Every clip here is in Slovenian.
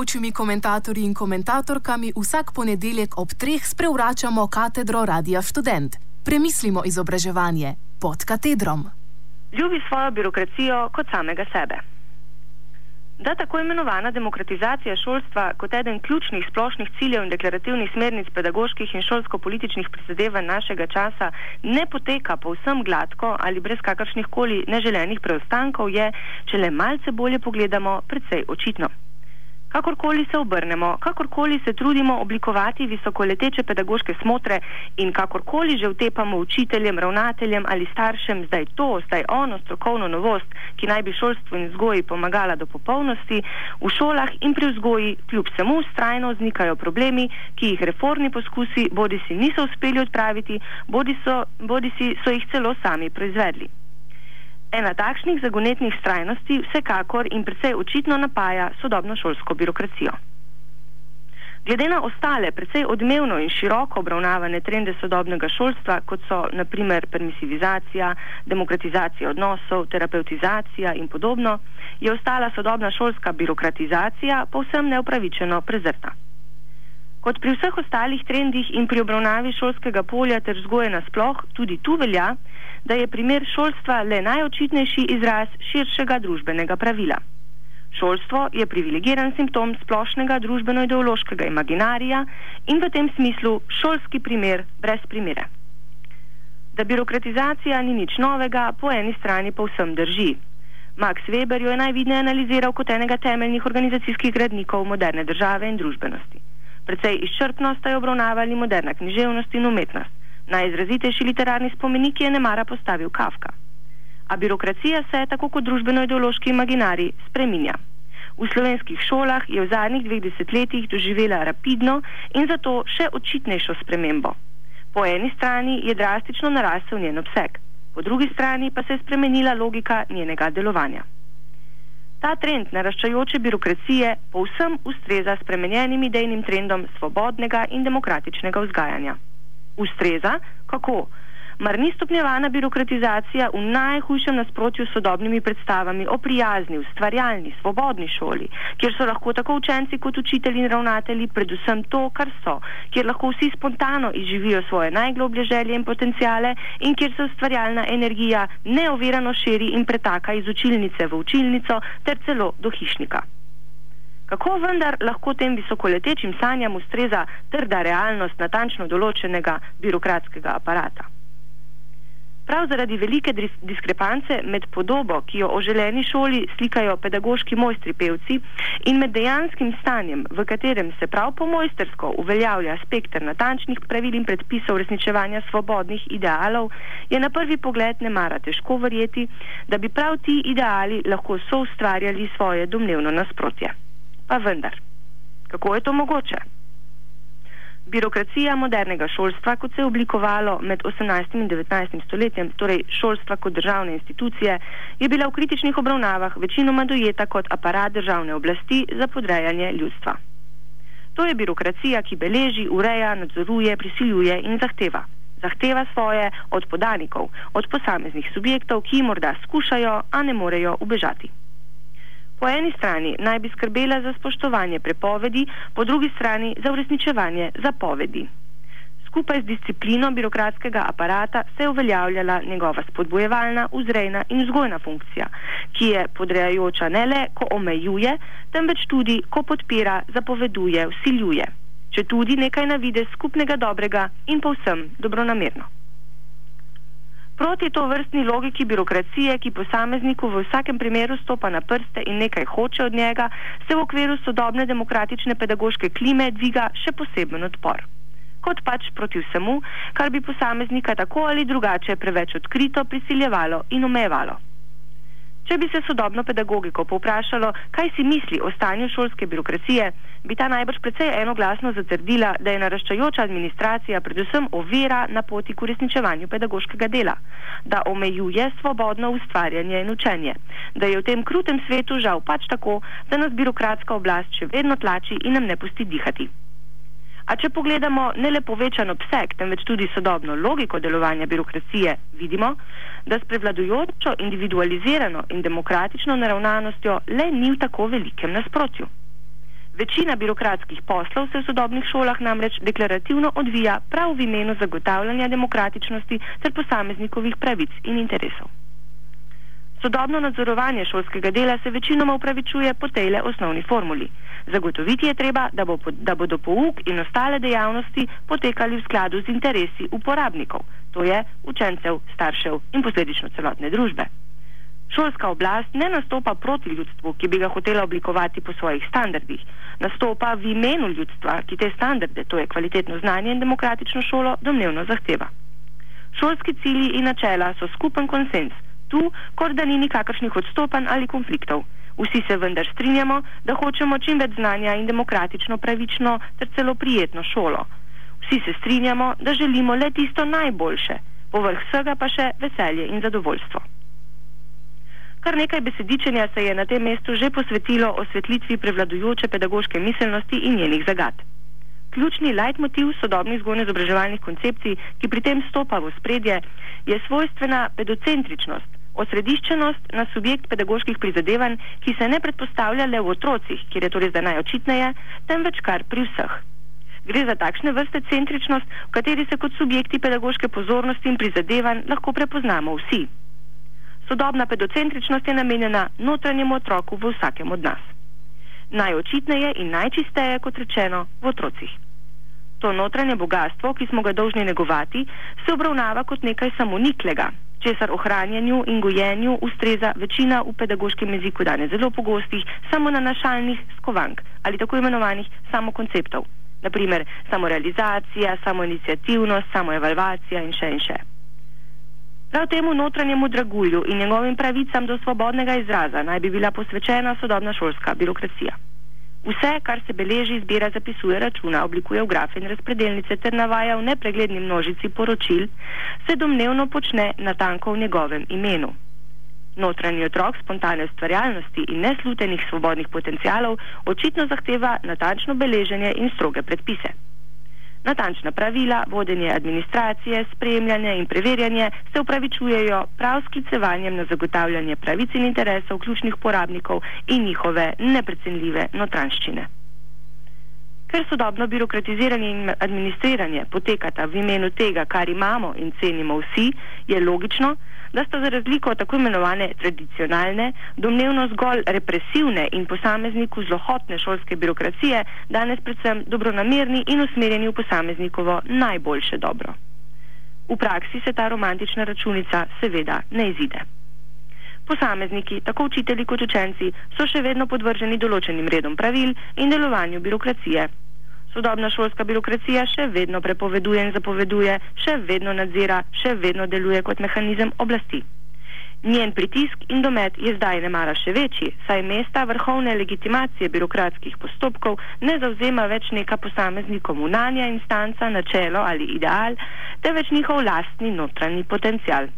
gostujočimi komentatorji in komentatorkami vsak ponedeljek ob treh sprevračamo katedro Radia Student. Premislimo izobraževanje pod katedrom. Ljubi svojo birokracijo kot samega sebe. Da tako imenovana demokratizacija šolstva kot eden ključnih splošnih ciljev in deklarativnih smernic pedagoških in šolsko-političnih prizadevanj našega časa ne poteka povsem gladko ali brez kakršnih koli neželenih preostankov, je, če le malce bolje pogledamo, precej očitno. Kakorkoli se obrnemo, kakorkoli se trudimo oblikovati visokoleteče pedagoške smotre in kakorkoli že vtepamo učiteljem, ravnateljem ali staršem, zdaj to, zdaj ono strokovno novost, ki naj bi šolstvu in vzgoji pomagala do popolnosti, v šolah in pri vzgoji kljub vsemu strajno vznikajo problemi, ki jih reformni poskusi bodi si niso uspeli odpraviti, bodi, so, bodi si so jih celo sami proizvedli. Ena takšnih zagonetnih strajnosti vsekakor in predvsej očitno napaja sodobno šolsko birokracijo. Glede na ostale, predvsej odmevno in široko obravnavane trende sodobnega šolstva, kot so naprimer permisivizacija, demokratizacija odnosov, terapeutizacija in podobno, je ostala sodobna šolska birokratizacija povsem neupravičeno prezrta. Kot pri vseh ostalih trendih in pri obravnavi šolskega polja ter vzgoje nasploh, tudi tu velja, da je primer šolstva le najočitnejši izraz širšega družbenega pravila. Šolstvo je privilegiran simptom splošnega družbeno-ideološkega imaginarija in v tem smislu šolski primer brez primere. Da birokratizacija ni nič novega, po eni strani povsem drži. Max Weber jo je najvidneje analiziral kot enega temeljnih organizacijskih gradnikov moderne države in družbenosti. Predvsej izčrpno sta jo obravnavali moderna književnost in umetnost. Najizrazitejši literarni spomenik je nemara postavil Kafka. A birokracija se, tako kot družbeno-ideološki imaginari, spreminja. V slovenskih šolah je v zadnjih dveh desetletjih doživela rapidno in zato še očitnejšo spremembo. Po eni strani je drastično narasel njen obseg, po drugi strani pa se je spremenila logika njenega delovanja. Ta trend naraščajoče birokracije povsem ustreza spremenjenim idejnim trendom svobodnega in demokratičnega vzgajanja ustreza, kako? Mar ni stopnjevana birokratizacija v najhujšem nasprotju s sodobnimi predstavami o prijazni, ustvarjalni, svobodni šoli, kjer so lahko tako učenci kot učitelji in ravnatelji predvsem to, kar so, kjer lahko vsi spontano izživijo svoje najgloblje želje in potencijale in kjer se ustvarjalna energija neovirano širi in pretaka iz učilnice v učilnico ter celo do hišnika. Kako vendar lahko tem visokoletečim sanjam ustreza trda realnost natančno določenega birokratskega aparata? Prav zaradi velike diskrepance med podobo, ki jo o želeni šoli slikajo pedagoški mojstri pevci, in med dejanskim stanjem, v katerem se prav po mojstersko uveljavlja spektr natančnih pravil in predpisov uresničevanja svobodnih idealov, je na prvi pogled ne mara težko verjeti, da bi prav ti ideali lahko soustvarjali svoje domnevno nasprotje. Pa vendar, kako je to mogoče? Birokracija modernega šolstva, kot se je oblikovalo med 18 in 19 stoletjem, torej šolstva kot državne institucije, je bila v kritičnih obravnavah večinoma dojeta kot aparat državne oblasti za podrejanje ljudstva. To je birokracija, ki beleži, ureja, nadzoruje, prisiljuje in zahteva. Zahteva svoje od podanikov, od posameznih subjektov, ki morda skušajo, a ne morejo ubežati. Po eni strani naj bi skrbela za spoštovanje prepovedi, po drugi strani za uresničevanje zapovedi. Skupaj z disciplino birokratskega aparata se je uveljavljala njegova spodbojevalna, vzrejna in vzgojna funkcija, ki je podrejajoča ne le, ko omejuje, temveč tudi, ko podpira, zapoveduje, usiljuje, če tudi nekaj navide skupnega dobrega in povsem dobronamerno. Proti to vrstni logiki birokracije, ki posamezniku v vsakem primeru stopa na prste in nekaj hoče od njega, se v okviru sodobne demokratične pedagoške klime dviga še poseben odpor. Kot pač proti vsemu, kar bi posameznika tako ali drugače preveč odkrito prisiljevalo in omejevalo. Če bi se sodobno pedagogiko povprašalo, kaj si misli o stanju šolske birokracije, bi ta najbrž precej enoglasno zatrdila, da je naraščajoča administracija predvsem ovira na poti k uresničevanju pedagoškega dela, da omejuje svobodno ustvarjanje in učenje, da je v tem krutem svetu žal pač tako, da nas birokratska oblast še vedno tlači in nam ne pusti dihati. A če pogledamo ne le povečan obseg, temveč tudi sodobno logiko delovanja birokracije, vidimo, da s prevladujočo individualizirano in demokratično naravnanostjo le ni v tako velikem nasprotju. Večina birokratskih poslov se v sodobnih šolah namreč deklarativno odvija prav v imenu zagotavljanja demokratičnosti ter posameznikovih pravic in interesov. Sodobno nadzorovanje šolskega dela se večinoma upravičuje po tej le osnovni formuli. Zagotoviti je treba, da, bo, da bodo pouk in ostale dejavnosti potekali v skladu z interesi uporabnikov, to je učencev, staršev in posledično celotne družbe. Šolska oblast ne nastopa proti ljudstvu, ki bi ga hotela oblikovati po svojih standardih, nastopa v imenu ljudstva, ki te standarde, to je kvalitetno znanje in demokratično šolo, domnevno zahteva. Šolski cilji in načela so skupen konsens, tu, kot da ni nikakršnih odstopanj ali konfliktov. Vsi se vendar strinjamo, da hočemo čim več znanja in demokratično, pravično ter celo prijetno šolo. Vsi se strinjamo, da želimo le tisto najboljše, povrh vsega pa še veselje in zadovoljstvo. Kar nekaj besedičenja se je na tem mestu že posvetilo osvetlitvi prevladujoče pedagoške miselnosti in njenih zagad. Ključni leitmotiv sodobnih vzgojno-izobraževalnih koncepcij, ki pri tem stopa v spredje, je svojstvena pedocentričnost, osrediščenost na subjekt pedagoških prizadevanj, ki se ne predpostavlja le v otrocih, kjer je torej zdaj najočitneje, temveč kar pri vseh. Gre za takšne vrste centričnost, v kateri se kot subjekti pedagoške pozornosti in prizadevanj lahko prepoznamo vsi. Sodobna pedocentričnost je namenjena notranjemu otroku v vsakem od nas. Najočitneje in najčisteje, kot rečeno, v otrocih. To notranje bogatstvo, ki smo ga dolžni negovati, se obravnava kot nekaj samoniklega, česar ohranjanju in gojenju ustreza večina v pedagoškem jeziku danes zelo pogostih samonanašalnih skovank ali tako imenovanih samokonceptov. Naprimer, samorealizacija, samoinicijativnost, samoevalvacija in še in še. Prav temu notranjemu dragulju in njegovim pravicam do svobodnega izraza naj bi bila posvečena sodobna šolska birokracija. Vse, kar se beleži, zbira, zapisuje, računa, oblikuje v grafe in razpredelnice ter navaja v nepregledni množici poročil, se domnevno počne natanko v njegovem imenu. Notranji otrok spontane ustvarjalnosti in neslutenih svobodnih potencialov očitno zahteva natančno beleženje in stroge predpise. Natančna pravila, vodenje administracije, spremljanje in preverjanje se upravičujejo prav sklicevanjem na zagotavljanje pravic in interesov ključnih porabnikov in njihove neprecenljive notranščine. Ker sodobno birokratiziranje in administriranje potekata v imenu tega, kar imamo in cenimo vsi, je logično, da sta za razliko od tako imenovane tradicionalne, domnevno zgolj represivne in posamezniku zlohotne šolske birokracije danes predvsem dobronamerni in usmerjeni v posameznikovo najboljše dobro. V praksi se ta romantična računica seveda ne izide. Posamezniki, tako učitelji kot učenci, so še vedno podvrženi določenim redom pravil in delovanju birokracije, Sodobna šolska birokracija še vedno prepoveduje in zapoveduje, še vedno nadzira, še vedno deluje kot mehanizem oblasti. Njen pritisk in domet je zdaj ne mara še večji, saj mesta vrhovne legitimacije birokratskih postopkov ne zauzema več neka posameznik komunalna instanca, načelo ali ideal, temveč njihov lastni notranji potencial.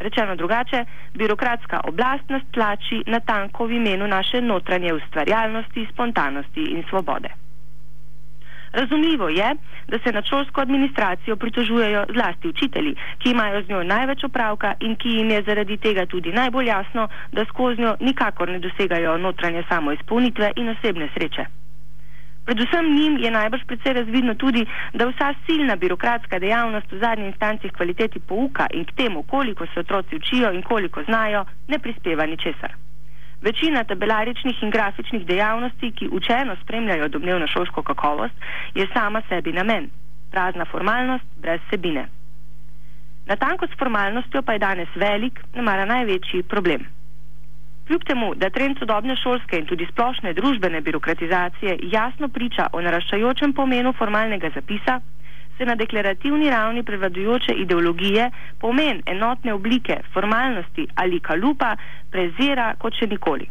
Rečeno drugače, birokratska oblast nas tlači na tanko v imenu naše notranje ustvarjalnosti, spontanosti in svobode. Razumljivo je, da se nad šolsko administracijo pritožujejo zlasti učitelji, ki imajo z njo največ opravka in ki jim je zaradi tega tudi najbolj jasno, da skozi njo nikakor ne dosegajo notranje samoizpolnitve in osebne sreče. Predvsem njim je najbrž predvsej razvidno tudi, da vsa silna birokratska dejavnost v zadnji instanci kvaliteti pouka in k temu, koliko se otroci učijo in koliko znajo, ne prispeva ničesar. Večina tabelaričnih in grafičnih dejavnosti, ki učeno spremljajo domnevno šolsko kakovost, je sama sebi namen, prazna formalnost brez sebine. Natanko s formalnostjo pa je danes velik, ne mara največji problem. Kljub temu, da trend sodobne šolske in tudi splošne družbene birokratizacije jasno priča o naraščajočem pomenu formalnega zapisa, se na deklarativni ravni prevladujoče ideologije pomen enotne oblike, formalnosti ali kalupa prezira kot še nikoli.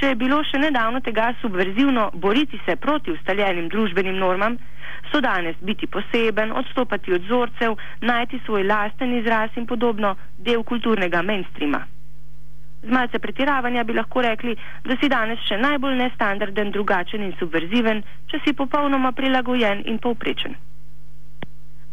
Če je bilo še nedavno tega subverzivno boriti se proti ustaljenim družbenim normam, so danes biti poseben, odstopati od vzorcev, najti svoj lasten izraz in podobno del kulturnega mainstreama. Z malce pretiravanja bi lahko rekli, da si danes še najbolj nestandarden, drugačen in subverziven, če si popolnoma prilagojen in povprečen.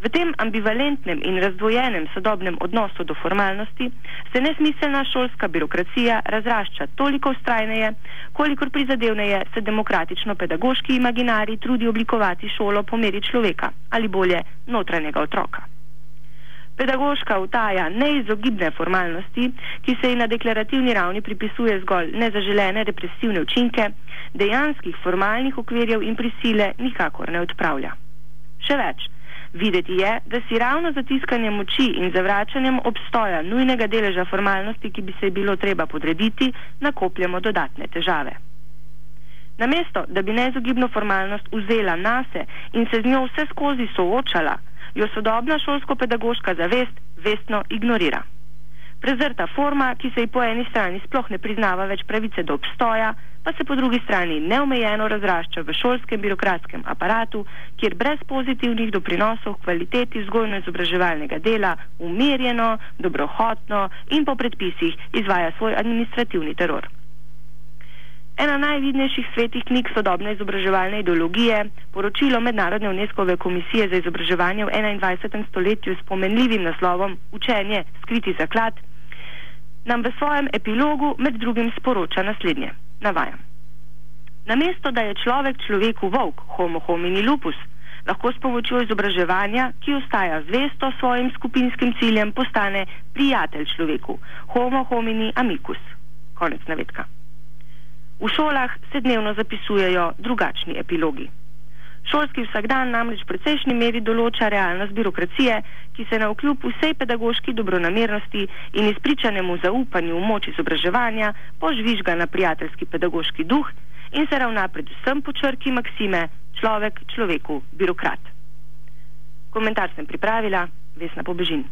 V tem ambivalentnem in razdvojenem sodobnem odnosu do formalnosti se nesmiselna šolska birokracija razrašča toliko ustrajneje, kolikor prizadevneje se demokratično-pedagoški imaginari trudi oblikovati šolo po meri človeka ali bolje notranjega otroka. Pedagoška utaja neizogibne formalnosti, ki se ji na deklarativni ravni pripisuje zgolj nezaželene represivne učinke, dejanskih formalnih okvirjev in prisile nikakor ne odpravlja. Še več, Videti je, da si ravno zatiskanjem moči in zavračanjem obstoja nujnega deleža formalnosti, ki bi se bilo treba podrediti, nakopljamo dodatne težave. Namesto, da bi neizogibno formalnost vzela nase in se z njo vse skozi soočala, jo sodobna šolsko-pedagoška zavest vestno ignorira. Prezrta forma, ki se ji po eni strani sploh ne priznava več pravice do obstoja, pa se po drugi strani neomejeno razrašča v šolskem birokratskem aparatu, kjer brez pozitivnih doprinosov kvaliteti vzgojno-izobraževalnega dela umirjeno, dobrohotno in po predpisih izvaja svoj administrativni teror. Ena najvidnejših svetih knjig sodobne izobraževalne ideologije, poročilo Mednarodne UNESCO-ve komisije za izobraževanje v 21. stoletju s pomenljivim naslovom Učenje, skriti zaklad, nam v svojem epilogu med drugim sporoča naslednje. Navajam. Namesto da je človek človeku volk, homo homini lupus, lahko s pomočjo izobraževanja, ki ostaja zvesto svojim skupinskim ciljem, postane prijatelj človeku, homo homini amicus. Konec navedka. V šolah se dnevno zapisujejo drugačni epilogi. Šolski vsakdan namreč v precejšnji meri določa realnost birokracije, ki se na vkljub vsej pedagoški dobronamernosti in izpričanemu zaupanju v moč izobraževanja požvižga na prijateljski pedagoški duh in se ravna predvsem po črki maksime človek človeku birokrat. Komentar sem pripravila, Vesna Pobežin.